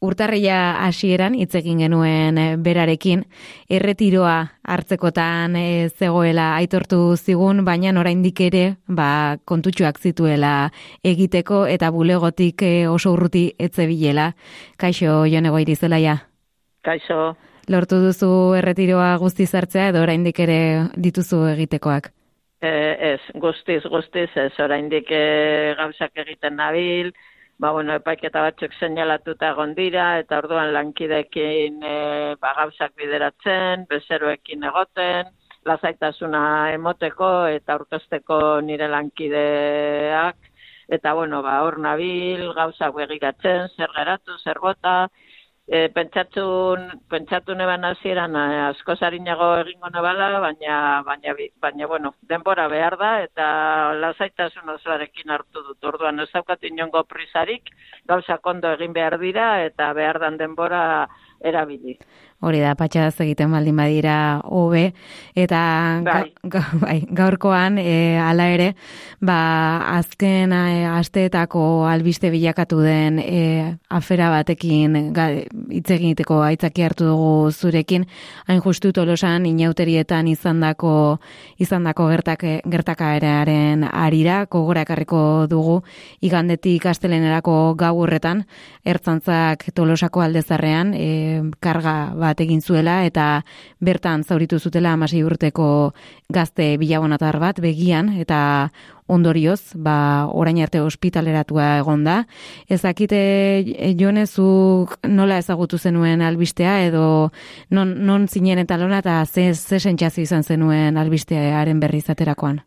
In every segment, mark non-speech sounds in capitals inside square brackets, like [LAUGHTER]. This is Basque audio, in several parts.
urtarria hasieran hitz egin genuen eh, berarekin. Erretiroa hartzekotan e, zegoela aitortu zigun baina oraindik ere ba kontutxoak zituela egiteko eta bulegotik e, oso urruti etzebilela kaixo jonego irizelaia kaixo. Lortu duzu erretiroa guzti zartzea edo oraindik ere dituzu egitekoak? E, ez guztiz guztiz ez. Oraindik e, gauzak egiten nabil ba, bueno, epaiketa batzuk seinalatuta egon dira, eta orduan lankidekin e, ba, gauzak bideratzen, bezeroekin egoten, lazaitasuna emoteko eta aurkezteko nire lankideak, eta bueno, ba, hor nabil, gauzak begiratzen, zer geratu, zer gota, e, pentsatu, pentsatu neban hasieran e, asko zarinago egingo nebala, baina, baina, baina, bueno, denbora behar da, eta lasaitasun osoarekin hartu dut. Orduan, ez daukat inongo prisarik, gauza kondo egin behar dira, eta behar dan denbora erabili. Hori da, patxadaz egiten baldin badira hobe. Eta bai. [LAUGHS] bai, gaurkoan e, hala ere, ba, azken e, asteetako albiste bilakatu den e, afera batekin hitz egiteko aitzaki hartu dugu zurekin, hain justu tolosan inauterietan izandako izandako gertak gertakaeraren arira kogorakarriko dugu igandetik astelenerako gau horretan. Ertzantzak tolosako aldezarrean e, karga ba, bat egin zuela eta bertan zauritu zutela amasei urteko gazte bilabonatar bat begian eta ondorioz, ba, orain arte ospitaleratua egon da. Ezakite, e, jonezuk nola ezagutu zenuen albistea edo non, non zinen eta lona eta ze, ze sentxazi izan zenuen albistearen berri izaterakoan?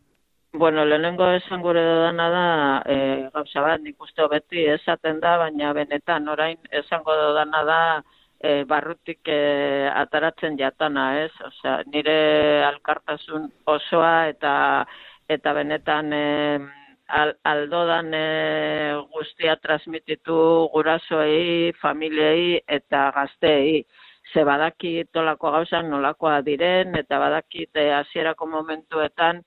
Bueno, lehenengo esan gure dudana da, e, gauza bat, nik uste beti esaten da, baina benetan orain esango dudana da, e, barrutik e, ataratzen jatana, ez? Osea, nire alkartasun osoa eta eta benetan e, al, aldodan e, guztia transmititu gurasoei, familiei eta gazteei. Ze badaki tolako gauzan nolakoa diren eta badakit e, hasierako momentuetan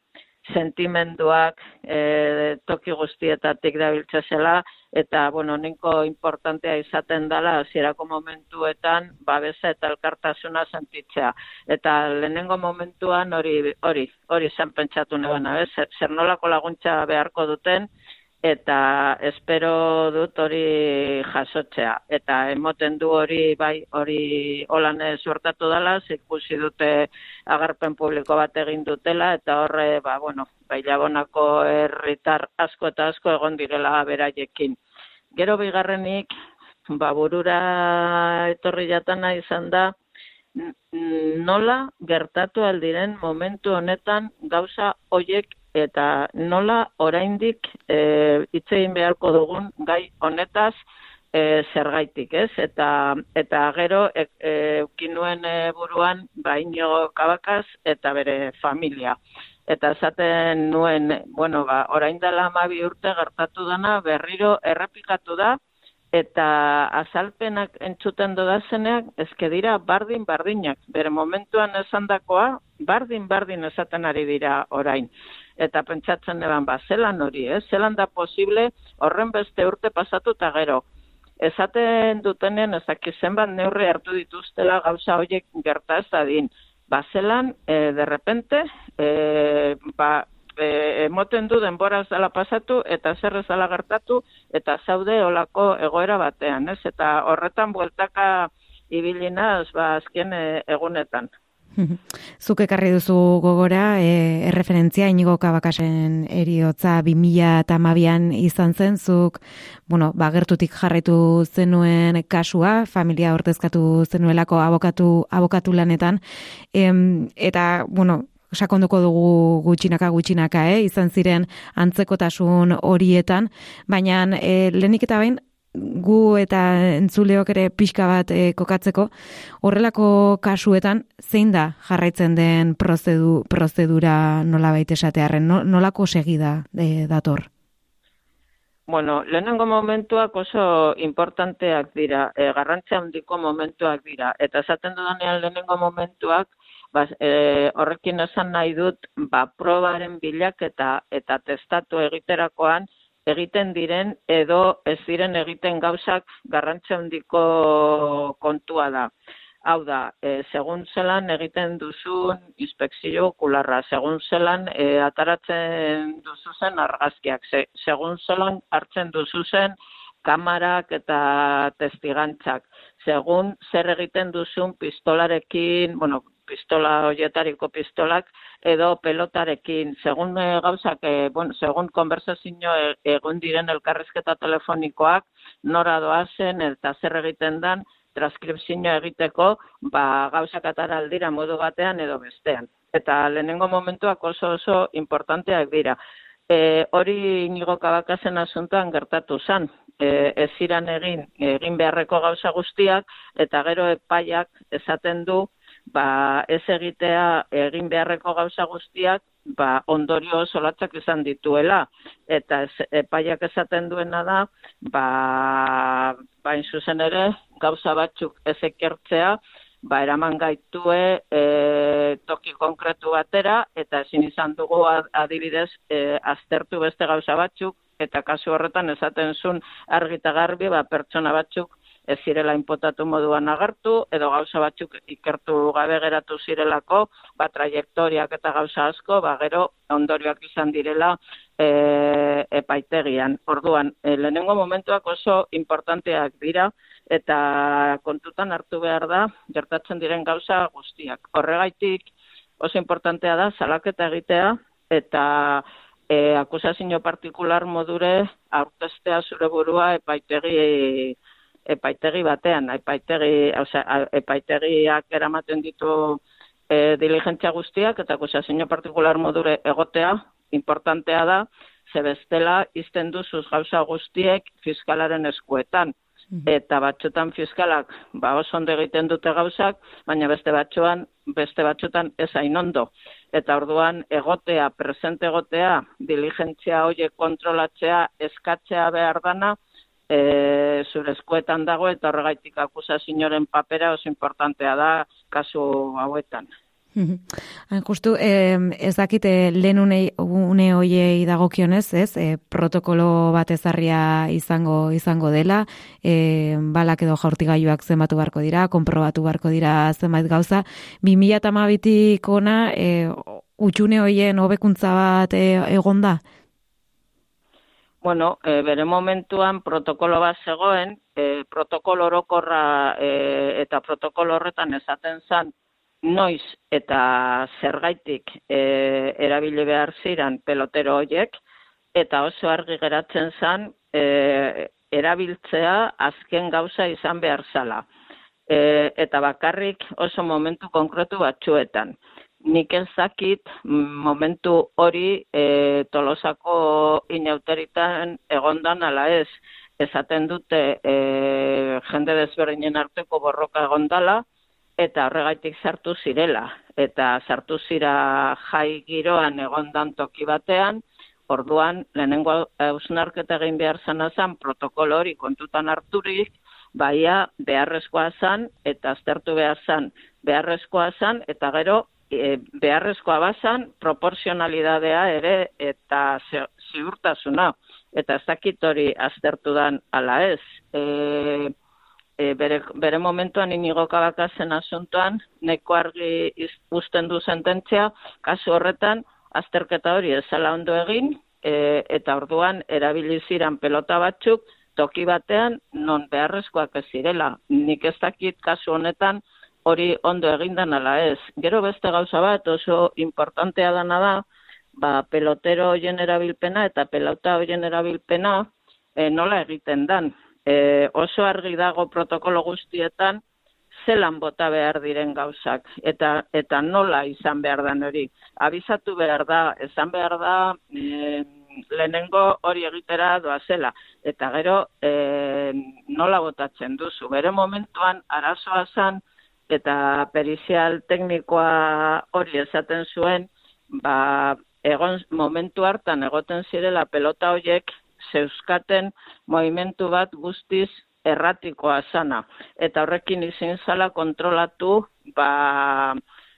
sentimenduak e, toki guztietatik dabiltza zela, eta, bueno, ninko importantea izaten dela, hasierako momentuetan, babesa eta elkartasuna sentitzea. Eta lehenengo momentuan hori, hori, hori zen pentsatu nebana, zer, zer nolako laguntza beharko duten, eta espero dut hori jasotzea. Eta emoten du hori, bai, hori holan suertatu dela, ikusi dute agarpen publiko bat egin dutela, eta horre, ba, bueno, bai, labonako herritar asko eta asko egon direla beraiekin. Gero bigarrenik, ba, burura etorri jatana izan da, nola gertatu aldiren momentu honetan gauza hoiek eta nola oraindik eh egin beharko dugun gai honetaz e, zergaitik, ez? Eta eta gero eukin e, e, buruan baino kabakaz eta bere familia. Eta esaten nuen, bueno, ba, orain dela amabi urte gertatu dana berriro errepikatu da, eta azalpenak entzuten dodazeneak, ezke dira bardin bardinak, bere momentuan esandakoa, bardin bardin esaten ari dira orain eta pentsatzen eban ba, zelan hori, eh? zelan da posible horren beste urte pasatu eta gero. Ezaten dutenen ezak zenbat neurri hartu dituztela gauza horiek gerta ez din. Ba, zelan, e, de repente, e, ba, e, emoten du denbora ez dela pasatu eta zer ez dela gertatu eta zaude olako egoera batean, ez? Eta horretan bueltaka ibilinaz, ba, azken e, egunetan. [LAUGHS] Zuk ekarri duzu gogora, e, erreferentzia inigo kabakasen eriotza 2000 eta izan zen, zuk, bueno, bagertutik jarraitu zenuen kasua, familia hortezkatu zenuelako abokatu, abokatu lanetan, e, eta, bueno, sakonduko dugu gutxinaka gutxinaka, eh? izan ziren antzekotasun horietan, baina e, lehenik eta bain, gu eta entzuleok ere pixka bat e, kokatzeko, horrelako kasuetan zein da jarraitzen den prozedu, prozedura nola baita esatearen, nolako segida e, dator? Bueno, lehenengo momentuak oso importanteak dira, e, garrantzia handiko momentuak dira, eta esaten dudanean lehenengo momentuak, Bas, e, horrekin esan nahi dut, ba, probaren bilak eta, eta testatu egiterakoan, egiten diren edo ez diren egiten gauzak garrantzi handiko kontua da. Hau da, e, segun zelan egiten duzun inspekzio okularra, segun zelan e, ataratzen duzuzen argazkiak, se, segun zelan hartzen duzuzen kamarak eta testigantzak, segun zer egiten duzun pistolarekin, bueno, pistola hoietariko pistolak edo pelotarekin. Segun e, gauzak e, bueno segun konversazio egun diren elkarrizketa telefonikoak nora doa zen eta zer egiten dan transkripzioa egiteko ba gauzak aldira modu batean edo bestean. Eta lehenengo momentuak oso oso importanteak dira. E, hori inigo kabakazen asuntoan gertatu zan. E, ez ziran egin, egin beharreko gauza guztiak, eta gero epaiak esaten du ba, ez egitea egin beharreko gauza guztiak, ba, ondorio solatzak izan dituela. Eta ez, epaiak esaten duena da, ba, bain zuzen ere, gauza batzuk ez ekertzea, ba, eraman gaitue e, toki konkretu batera, eta ezin izan dugu adibidez e, aztertu beste gauza batzuk, eta kasu horretan esaten zuen argita garbi, ba, pertsona batzuk ez zirela inpotatu moduan agertu, edo gauza batzuk ikertu gabe geratu zirelako, ba, trajektoriak eta gauza asko, ba, gero ondorioak izan direla e, epaitegian. Orduan, e, lehenengo momentuak oso importanteak dira, eta kontutan hartu behar da, gertatzen diren gauza guztiak. Horregaitik oso importantea da, salaketa egitea, eta e, akusazio partikular modure aurtestea zure burua epaitegi epaitegi batean, epaitegi, osea, epaitegiak eramaten ditu e, diligentzia guztiak eta akusazio partikular modure egotea importantea da, ze bestela izten duzuz gauza guztiek fiskalaren eskuetan. Mhm. Eta batxotan fiskalak ba oso ondo egiten dute gauzak, baina beste batxoan, beste batxotan ez hain ondo. Eta orduan egotea, presente egotea, diligentzia hoiek kontrolatzea, eskatzea behar dana, e, zure eskuetan dago eta horregaitik akusazioaren papera oso importantea da kasu hauetan. Hain justu, eh, ez dakite lehen une, une hoiei dagokionez, ez, e, protokolo bat ezarria izango izango dela, e, balak edo jaurtigailuak zenbatu barko dira, konprobatu barko dira zenbait gauza. 2008 ona, e, utxune hoien hobekuntza bat e, egonda? Bueno, e, bere momentuan protokolo bat zegoen, e, protokolo orokorra e, eta protokolo horretan esaten zan noiz eta zergaitik e, erabili behar ziren pelotero hoiek, eta oso argi geratzen zan e, erabiltzea azken gauza izan behar zala. E, eta bakarrik oso momentu konkretu batzuetan nik ez momentu hori e, tolosako inauteritan egondan ala ez. Ezaten dute e, jende desberdinen arteko borroka egondala eta horregaitik sartu zirela. Eta sartu zira jai giroan egondan toki batean, orduan lehenengo hausnarketa egin behar zana zen protokolo hori kontutan harturik, baia beharrezkoa zan eta aztertu behar zan beharrezkoa zan eta gero e, beharrezkoa bazan proporzionalidadea ere eta ziurtasuna eta ez dakit hori aztertu dan ala ez. E, e, bere, bere momentuan inigo kabakazen asuntoan, neko argi usten du sententzia, kasu horretan, azterketa hori ezala ondo egin, e, eta orduan erabiliziran pelota batzuk, toki batean, non beharrezkoak ez zirela. Nik ez dakit kasu honetan, hori ondo egindan ala ez. Gero beste gauza bat oso importantea dana da, ba, pelotero hoien erabilpena eta pelota hoien erabilpena e, nola egiten dan. E, oso argi dago protokolo guztietan zelan bota behar diren gauzak eta eta nola izan behar dan hori. Abizatu behar da, esan behar da e, lehenengo hori egitera doa zela. Eta gero e, nola botatzen duzu. Bere momentuan arazoa zan, eta perizial teknikoa hori esaten zuen, ba, egon momentu hartan egoten zirela pelota hoiek zeuskaten movimentu bat guztiz erratikoa sana. Eta horrekin izin zala kontrolatu ba,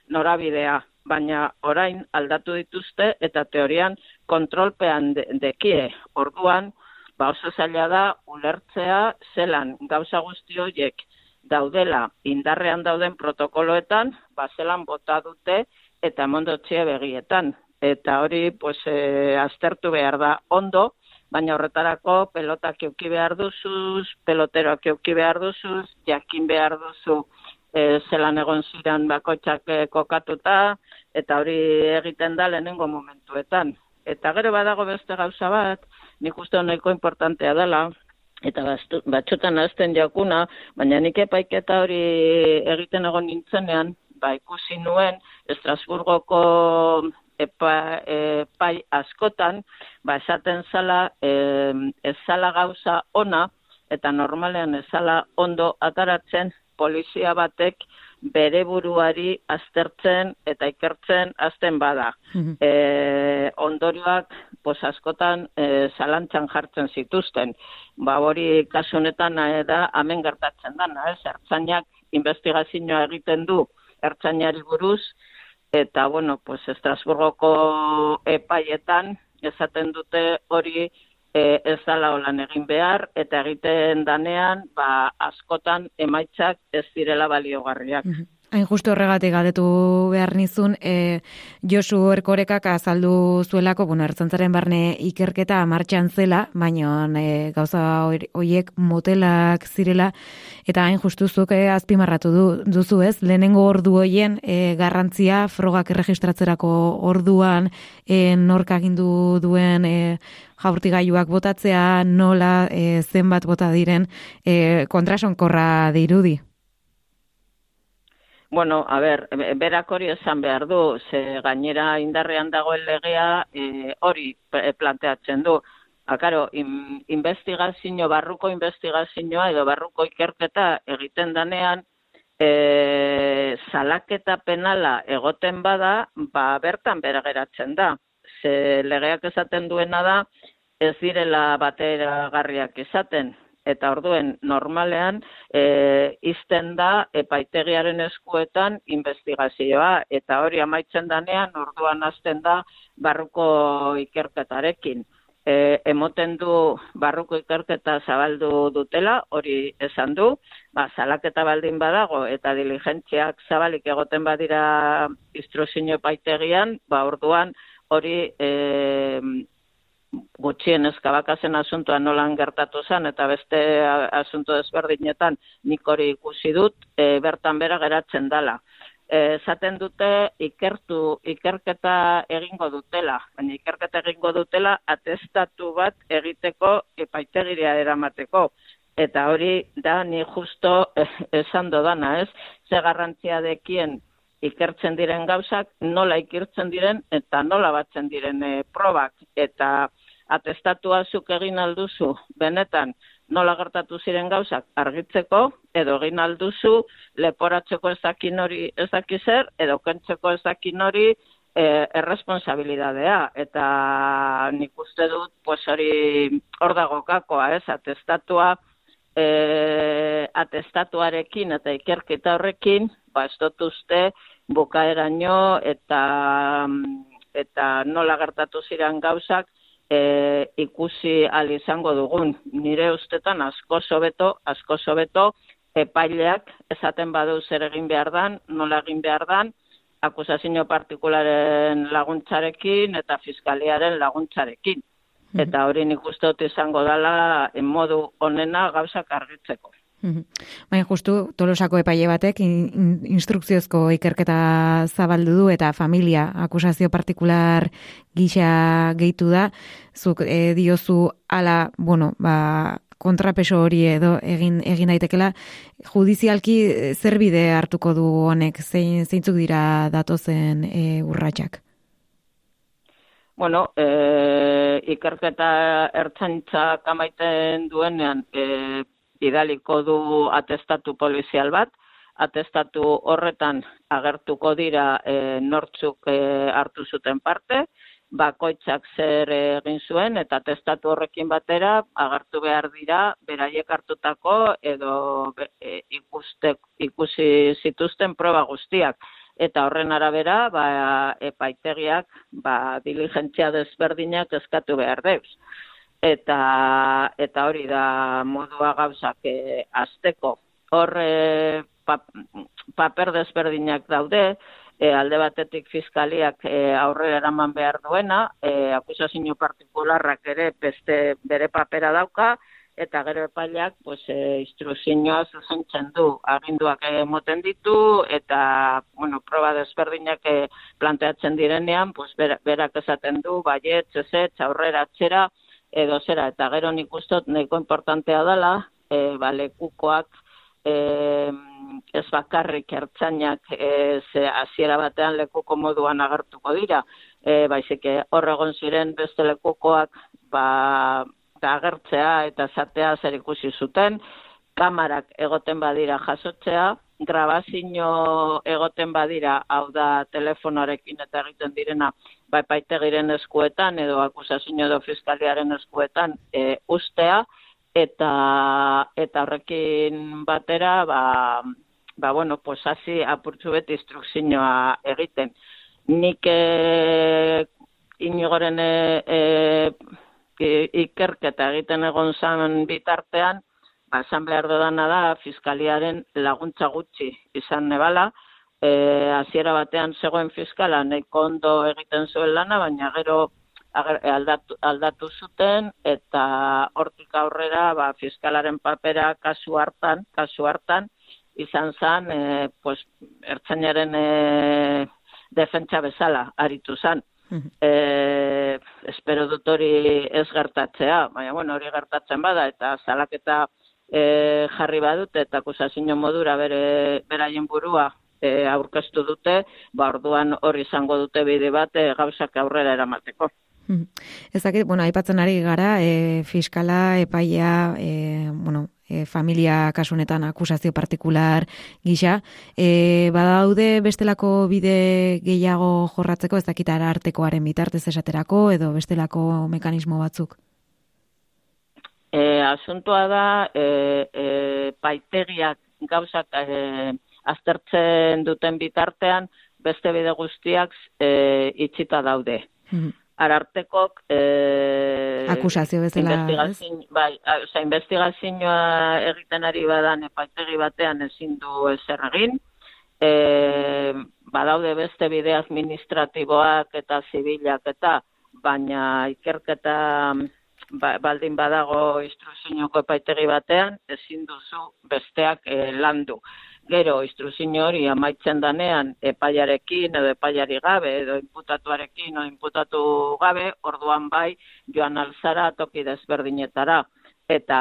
norabidea, baina orain aldatu dituzte eta teorian kontrolpean dekie. Orduan, ba oso zaila da ulertzea zelan gauza guzti horiek daudela indarrean dauden protokoloetan, ba zelan bota dute eta mondotxia begietan. Eta hori, pues, e, aztertu behar da ondo, baina horretarako pelotak euki behar duzuz, peloteroak euki behar duzuz, jakin behar duzu e, zelan egon ziren bakoitzak e, kokatuta, eta hori egiten da lehenengo momentuetan. Eta gero badago beste gauza bat, nik uste nahiko importantea dela, eta batxotan azten jakuna, baina nik epaiketa hori egiten egon nintzenean, ba ikusi nuen Estrasburgoko epa, epai askotan, ba esaten zala, e, ez zala gauza ona, eta normalean ez zala ondo ataratzen polizia batek bere buruari aztertzen eta ikertzen azten bada. Mm ondorioak pos askotan e, zalantzan jartzen zituzten. Ba hori kasu honetan e, da hemen gertatzen dana, ez? Ertzainak investigazioa egiten du ertzainari buruz eta bueno, pues Estrasburgoko epaietan esaten dute hori e, ez dala holan egin behar, eta egiten danean, ba, askotan emaitzak ez direla baliogarriak. Mm Hain justu horregatik galdetu behar nizun, e, Josu Erkorekak azaldu zuelako, bueno, ertzantzaren barne ikerketa martxan zela, baina e, gauza horiek motelak zirela, eta hain justu zuke azpimarratu du, duzu ez, lehenengo ordu hoien e, garrantzia frogak erregistratzerako orduan e, nork agindu duen e, jaurtigailuak botatzea, nola e, zenbat bota diren e, kontrasonkorra dirudi. Bueno, a ber, berak hori esan behar du, ze gainera indarrean dagoen legea e, hori planteatzen du. Akaro, in, investigazio, barruko investigazioa edo barruko ikerketa egiten danean, e, salaketa penala egoten bada, ba bertan bera geratzen da. Ze legeak esaten duena da, ez direla batera garriak izaten eta orduen normalean e, izten da epaitegiaren eskuetan investigazioa eta hori amaitzen danean orduan hasten da barruko ikerketarekin. E, emoten du barruko ikerketa zabaldu dutela, hori esan du, ba, salaketa baldin badago eta diligentziak zabalik egoten badira instruzio epaitegian, ba, orduan hori e, gutxien ezkabakazen asuntoa nolan gertatu zen, eta beste asunto desberdinetan nik hori ikusi dut, e, bertan bera geratzen dala. E, zaten dute ikertu, ikerketa egingo dutela, baina ikerketa egingo dutela atestatu bat egiteko epaitegiria eramateko. Eta hori da ni justo esan dodana, ez? Ze garrantzia dekien ikertzen diren gauzak, nola ikertzen diren eta nola batzen diren e, probak. Eta atestatua zuk egin alduzu, benetan, nola gertatu ziren gauzak? Argitzeko, edo egin alduzu, leporatzeko ezakin hori ezakizer, edo kentzeko ezakin hori e, erresponsabilidadea. Eta nik uste dut, pues hori hor dago kakoa, ez, atestatua, e, atestatuarekin eta ikerketa horrekin, ba, ez dut uste, bukaeraino eta eta nola gertatu ziren gauzak, e, ikusi al izango dugun. Nire ustetan asko sobeto, asko sobeto, epaileak esaten badu zer egin behar dan, nola egin behar dan, akusazio partikularen laguntzarekin eta fiskaliaren laguntzarekin. Mhm. Eta hori nik uste izango dela en modu onena gauzak argitzeko. Baina justu tolosako epaile batek instrukziozko ikerketa zabaldu du eta familia akusazio partikular gisa gehitu da. Zuk e, diozu ala, bueno, ba, kontrapeso hori edo egin egin daitekela judizialki zer bide hartuko du honek? Zein zeintzuk dira datozen e, urratsak? Bueno, e, ikerketa ertzaintza kamaiten duenean e, bidaliko du atestatu polizial bat, atestatu horretan agertuko dira e, nortzuk e, hartu zuten parte, bakoitzak zer egin zuen eta atestatu horrekin batera agertu behar dira beraiek hartutako edo e, ikuste, ikusi zituzten proba guztiak. Eta horren arabera, ba, epaitegiak ba, diligentzia desberdinak eskatu behar deuz eta eta hori da modua gauzak e, azteko. Hor e, paper desberdinak daude, e, alde batetik fiskaliak e, aurre eraman behar duena, e, akusazio partikularrak ere beste bere papera dauka, eta gero epaileak pues eh instrukzioa zuzentzen du aginduak emoten ditu eta bueno proba desberdinak eh, planteatzen direnean pues berak esaten du baiet ezetz aurrera atzera edo zera eta gero nik ustot nahiko importantea dela eh balekukoak eh ez bakarrik ertzainak eh ze hasiera batean lekuko moduan agertuko dira. Eh baizik hor egon ziren beste lekukoak ba agertzea eta zatea zer ikusi zuten, kamarak egoten badira jasotzea, grabazio egoten badira, hau da telefonoarekin eta egiten direna, bai paitegiren eskuetan edo akusazio edo fiskaliaren eskuetan e, ustea, eta eta horrekin batera, ba, ba bueno, pues hasi apurtzu beti instrukzioa egiten. Nik e, inigoren e, e ikerketa egiten egon zan bitartean, ba, esan behar dudana da, fiskaliaren laguntza gutxi izan nebala, e, aziera batean zegoen fiskala, neko ondo egiten zuen lana, baina gero aldatu, aldatu zuten, eta hortik aurrera, ba, fiskalaren papera kasu hartan, kasu hartan, izan zan, e, pues, ertzainaren e, defentsa bezala, aritu zan e, espero dut hori ez gertatzea, baina bueno, hori gertatzen bada, eta salaketa e, jarri badut, eta akusazio modura bere beraien burua e, aurkeztu dute, ba orduan hori izango dute bide bat e, gauzak aurrera eramateko. Ez dakit, bueno, aipatzen ari gara, e, fiskala, epaia, e, bueno, e, familia kasunetan akusazio partikular gisa. E, badaude bestelako bide gehiago jorratzeko, ez dakitara artekoaren bitartez esaterako, edo bestelako mekanismo batzuk? E, asuntoa da, e, e, paitegiak gauzak e, aztertzen duten bitartean, beste bide guztiak e, itxita daude. Mm arartekok eh akusazio bezala bai o investigazioa egiten ari badan epaitegi batean ezin du ezer egin. Eh badaude beste bide administratiboak eta zibilak eta baina ikerketa ba, baldin badago instruzioko epaitegi batean ezin duzu besteak e, landu. Gero instruzio hori amaitzen danean epaiarekin edo epaiari gabe edo inputatuarekin edo inputatu gabe, orduan bai joan alzara toki desberdinetara. Eta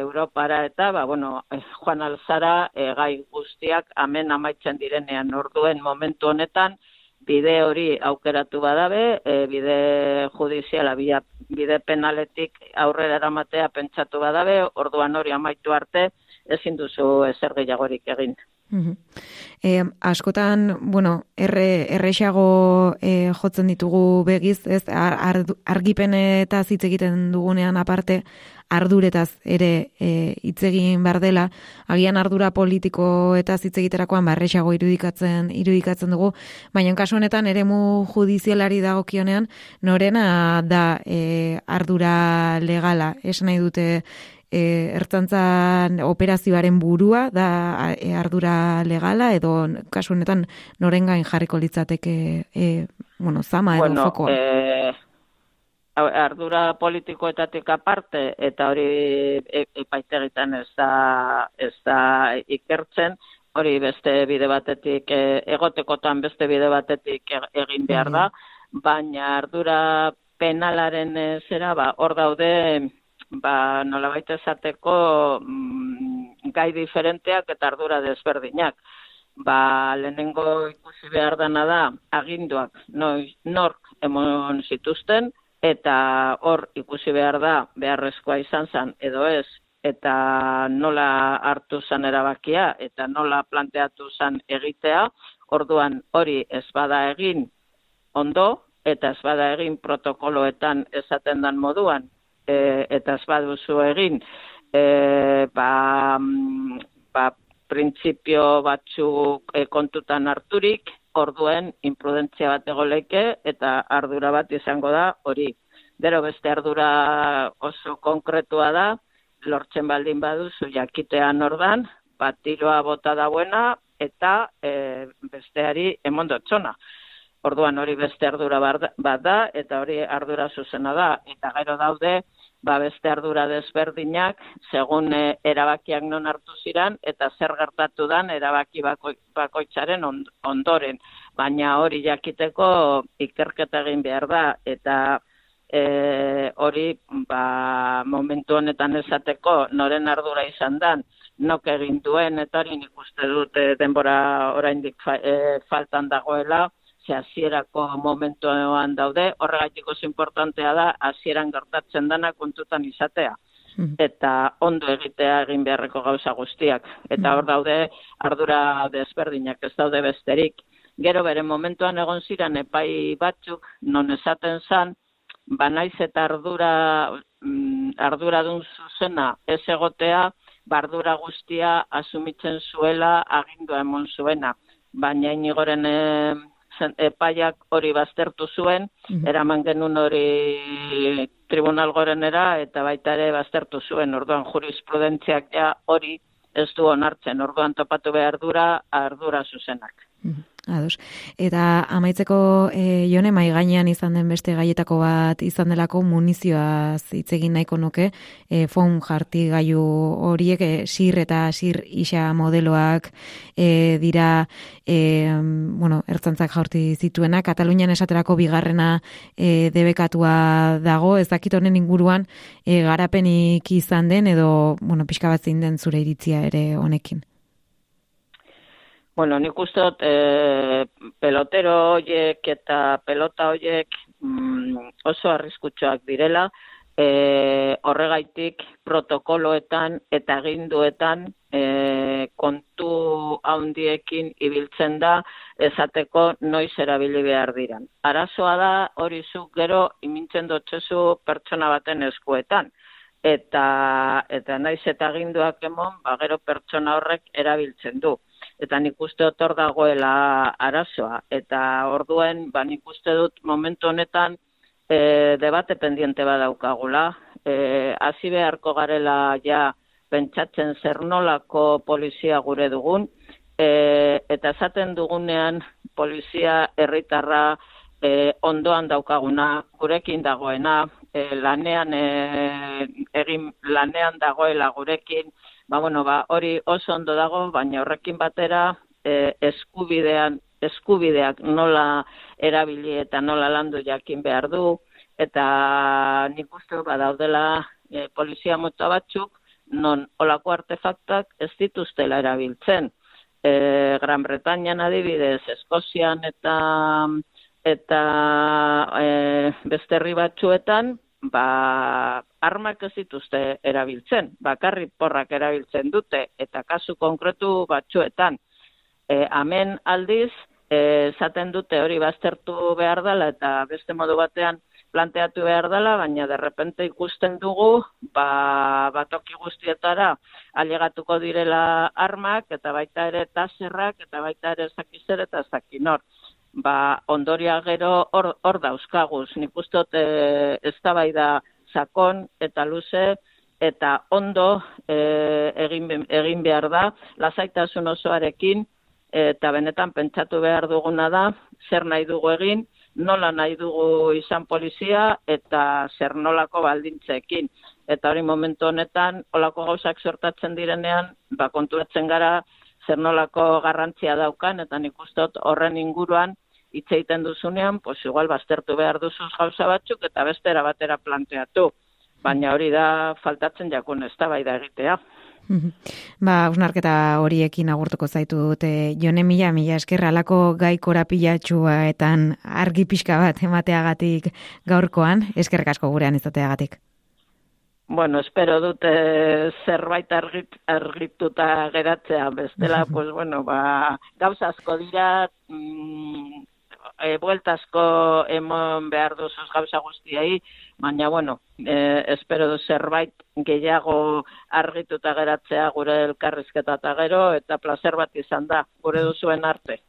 Europara eta ba, bueno, eh, joan alzara e, gai guztiak amen amaitzen direnean. Orduen momentu honetan bide hori aukeratu badabe, e, bide judiziala, bide penaletik aurrera eramatea pentsatu badabe, orduan hori amaitu arte, ezin duzu ezer gehiagorik egin. E, askotan, bueno, erre, errexago e, jotzen ditugu begiz, ez, ar, argipen eta hitz egiten dugunean aparte, arduretaz ere e, hitz egin behar dela, agian ardura politiko eta hitz egiterakoan barrexago irudikatzen irudikatzen dugu, baina kasu honetan eremu judizialari dagokionean norena da e, ardura legala, esan nahi dute e, ertzantzan operazioaren burua da e, ardura legala edo kasu honetan norengain jarriko litzateke e, bueno, zama edo bueno, fokoa? E, ardura politikoetatik aparte eta hori e, epaitegitan ez da, ez da ikertzen, hori beste bide batetik e, egotekotan beste bide batetik e, egin behar da, baina ardura penalaren zera, ba, hor daude ba, nola baita esateko mm, gai diferenteak eta ardura desberdinak. Ba, lehenengo ikusi behar dana da, aginduak noiz, nork emon zituzten, eta hor ikusi behar da, beharrezkoa izan zen, edo ez, eta nola hartu zen erabakia, eta nola planteatu zen egitea, orduan hori ez bada egin ondo, eta ez bada egin protokoloetan esaten dan moduan, e, eta ez baduzu egin e, ba, mm, ba, printzipio batzuk e, kontutan harturik, orduen imprudentzia bat egoleike eta ardura bat izango da hori. Gero beste ardura oso konkretua da, lortzen baldin baduzu jakitean ordan, bat tiroa bota dauena, eta e, besteari emondo txona. Orduan hori beste ardura bat da, eta hori ardura zuzena da. Eta gero daude, ba beste ardura desberdinak, segun e, erabakiak non hartu ziran, eta zer gertatu dan erabaki bako, bakoitzaren ondoren. Baina hori jakiteko ikerketa egin behar da, eta e, hori ba, momentu honetan esateko noren ardura izan dan, nok egin duen, eta hori nik uste dut e, denbora oraindik fa, e, faltan dagoela, ze hasierako momentuan daude, horregatik oso importantea da hasieran gertatzen dana kontutan izatea hmm. eta ondo egitea egin beharreko gauza guztiak. Eta hor daude ardura desberdinak ez daude besterik. Gero bere momentuan egon ziren epai batzuk non esaten zan, banaiz eta ardura, mm, ardura dun zuzena ez egotea, bardura guztia asumitzen zuela agindua emon zuena. Baina inigoren epaiak hori baztertu zuen, mm eraman genuen hori tribunal gorenera, eta baita ere baztertu zuen, orduan jurisprudentziak ja hori ez du onartzen, orduan topatu behar dura, ardura zuzenak. Ados. Eta amaitzeko e, jone mai gainean izan den beste gaietako bat izan delako munizioa hitz egin nahiko nuke e, fon jarti gaiu horiek e, sir eta sir isa modeloak e, dira e, bueno, ertzantzak jaurti zituena Katalunian esaterako bigarrena e, debekatua dago. Ez dakit honen inguruan e, garapenik izan den edo bueno, pixka bat den zure iritzia ere honekin Bueno, nik uste dut e, pelotero horiek eta pelota horiek mm, oso arriskutsuak direla, e, horregaitik protokoloetan eta ginduetan e, kontu haundiekin ibiltzen da ezateko noiz erabili behar diran. Arazoa da hori zu gero imintzen dutxezu pertsona baten eskuetan. Eta, eta naiz eta ginduak emon, ba, gero pertsona horrek erabiltzen du eta nik uste otor dagoela arazoa. Eta orduen, ba, nik uste dut momentu honetan e, debate pendiente badaukagula. E, Hasi beharko garela ja pentsatzen zer nolako polizia gure dugun, e, eta esaten dugunean polizia herritarra e, ondoan daukaguna, gurekin dagoena, e, lanean, e, egin, lanean dagoela gurekin, ba, bueno, ba, hori oso ondo dago, baina horrekin batera e, eskubidean, eskubideak nola erabili eta nola landu jakin behar du, eta nik uste badaudela e, polizia mota batzuk, non olako artefaktak ez dituztela erabiltzen. E, Gran Bretañan adibidez, Eskozian eta eta e, beste herri batzuetan, ba, armak ez dituzte erabiltzen, bakarri porrak erabiltzen dute, eta kasu konkretu batzuetan. E, amen aldiz, e, zaten dute hori baztertu behar dela, eta beste modu batean planteatu behar dela, baina derrepente ikusten dugu, ba, batoki guztietara alegatuko direla armak, eta baita ere taserrak, eta baita ere zakizer eta zakinor ba, ondoria gero hor, hor dauzkaguz. Nik ustot e, ez da sakon eta luze eta ondo e, egin, egin behar da, lasaitasun osoarekin eta benetan pentsatu behar duguna da, zer nahi dugu egin, nola nahi dugu izan polizia eta zer nolako baldintzekin. Eta hori momentu honetan, olako gauzak sortatzen direnean, ba, konturatzen gara zer nolako garrantzia daukan, eta nik ustot horren inguruan, hitz egiten duzunean, pues igual baztertu behar duzuz gauza batzuk eta bestera batera planteatu. Baina hori da faltatzen jakun ez da bai da egitea. Ba, usnarketa horiekin agurtuko zaitu dute, jone mila, mila eskerra, alako gai korapilatxua etan argi pixka bat emateagatik gaurkoan, eskerrak asko gurean izateagatik. Bueno, espero dute zerbait argit, argituta geratzea, bestela, [LAUGHS] pues bueno, ba, gauza asko dira, mm, e, bueltasko emon behar duzuz gauza guztiai, baina, bueno, e, espero du zerbait gehiago argituta geratzea gure elkarrizketa eta gero, eta placer bat izan da, gure duzuen arte.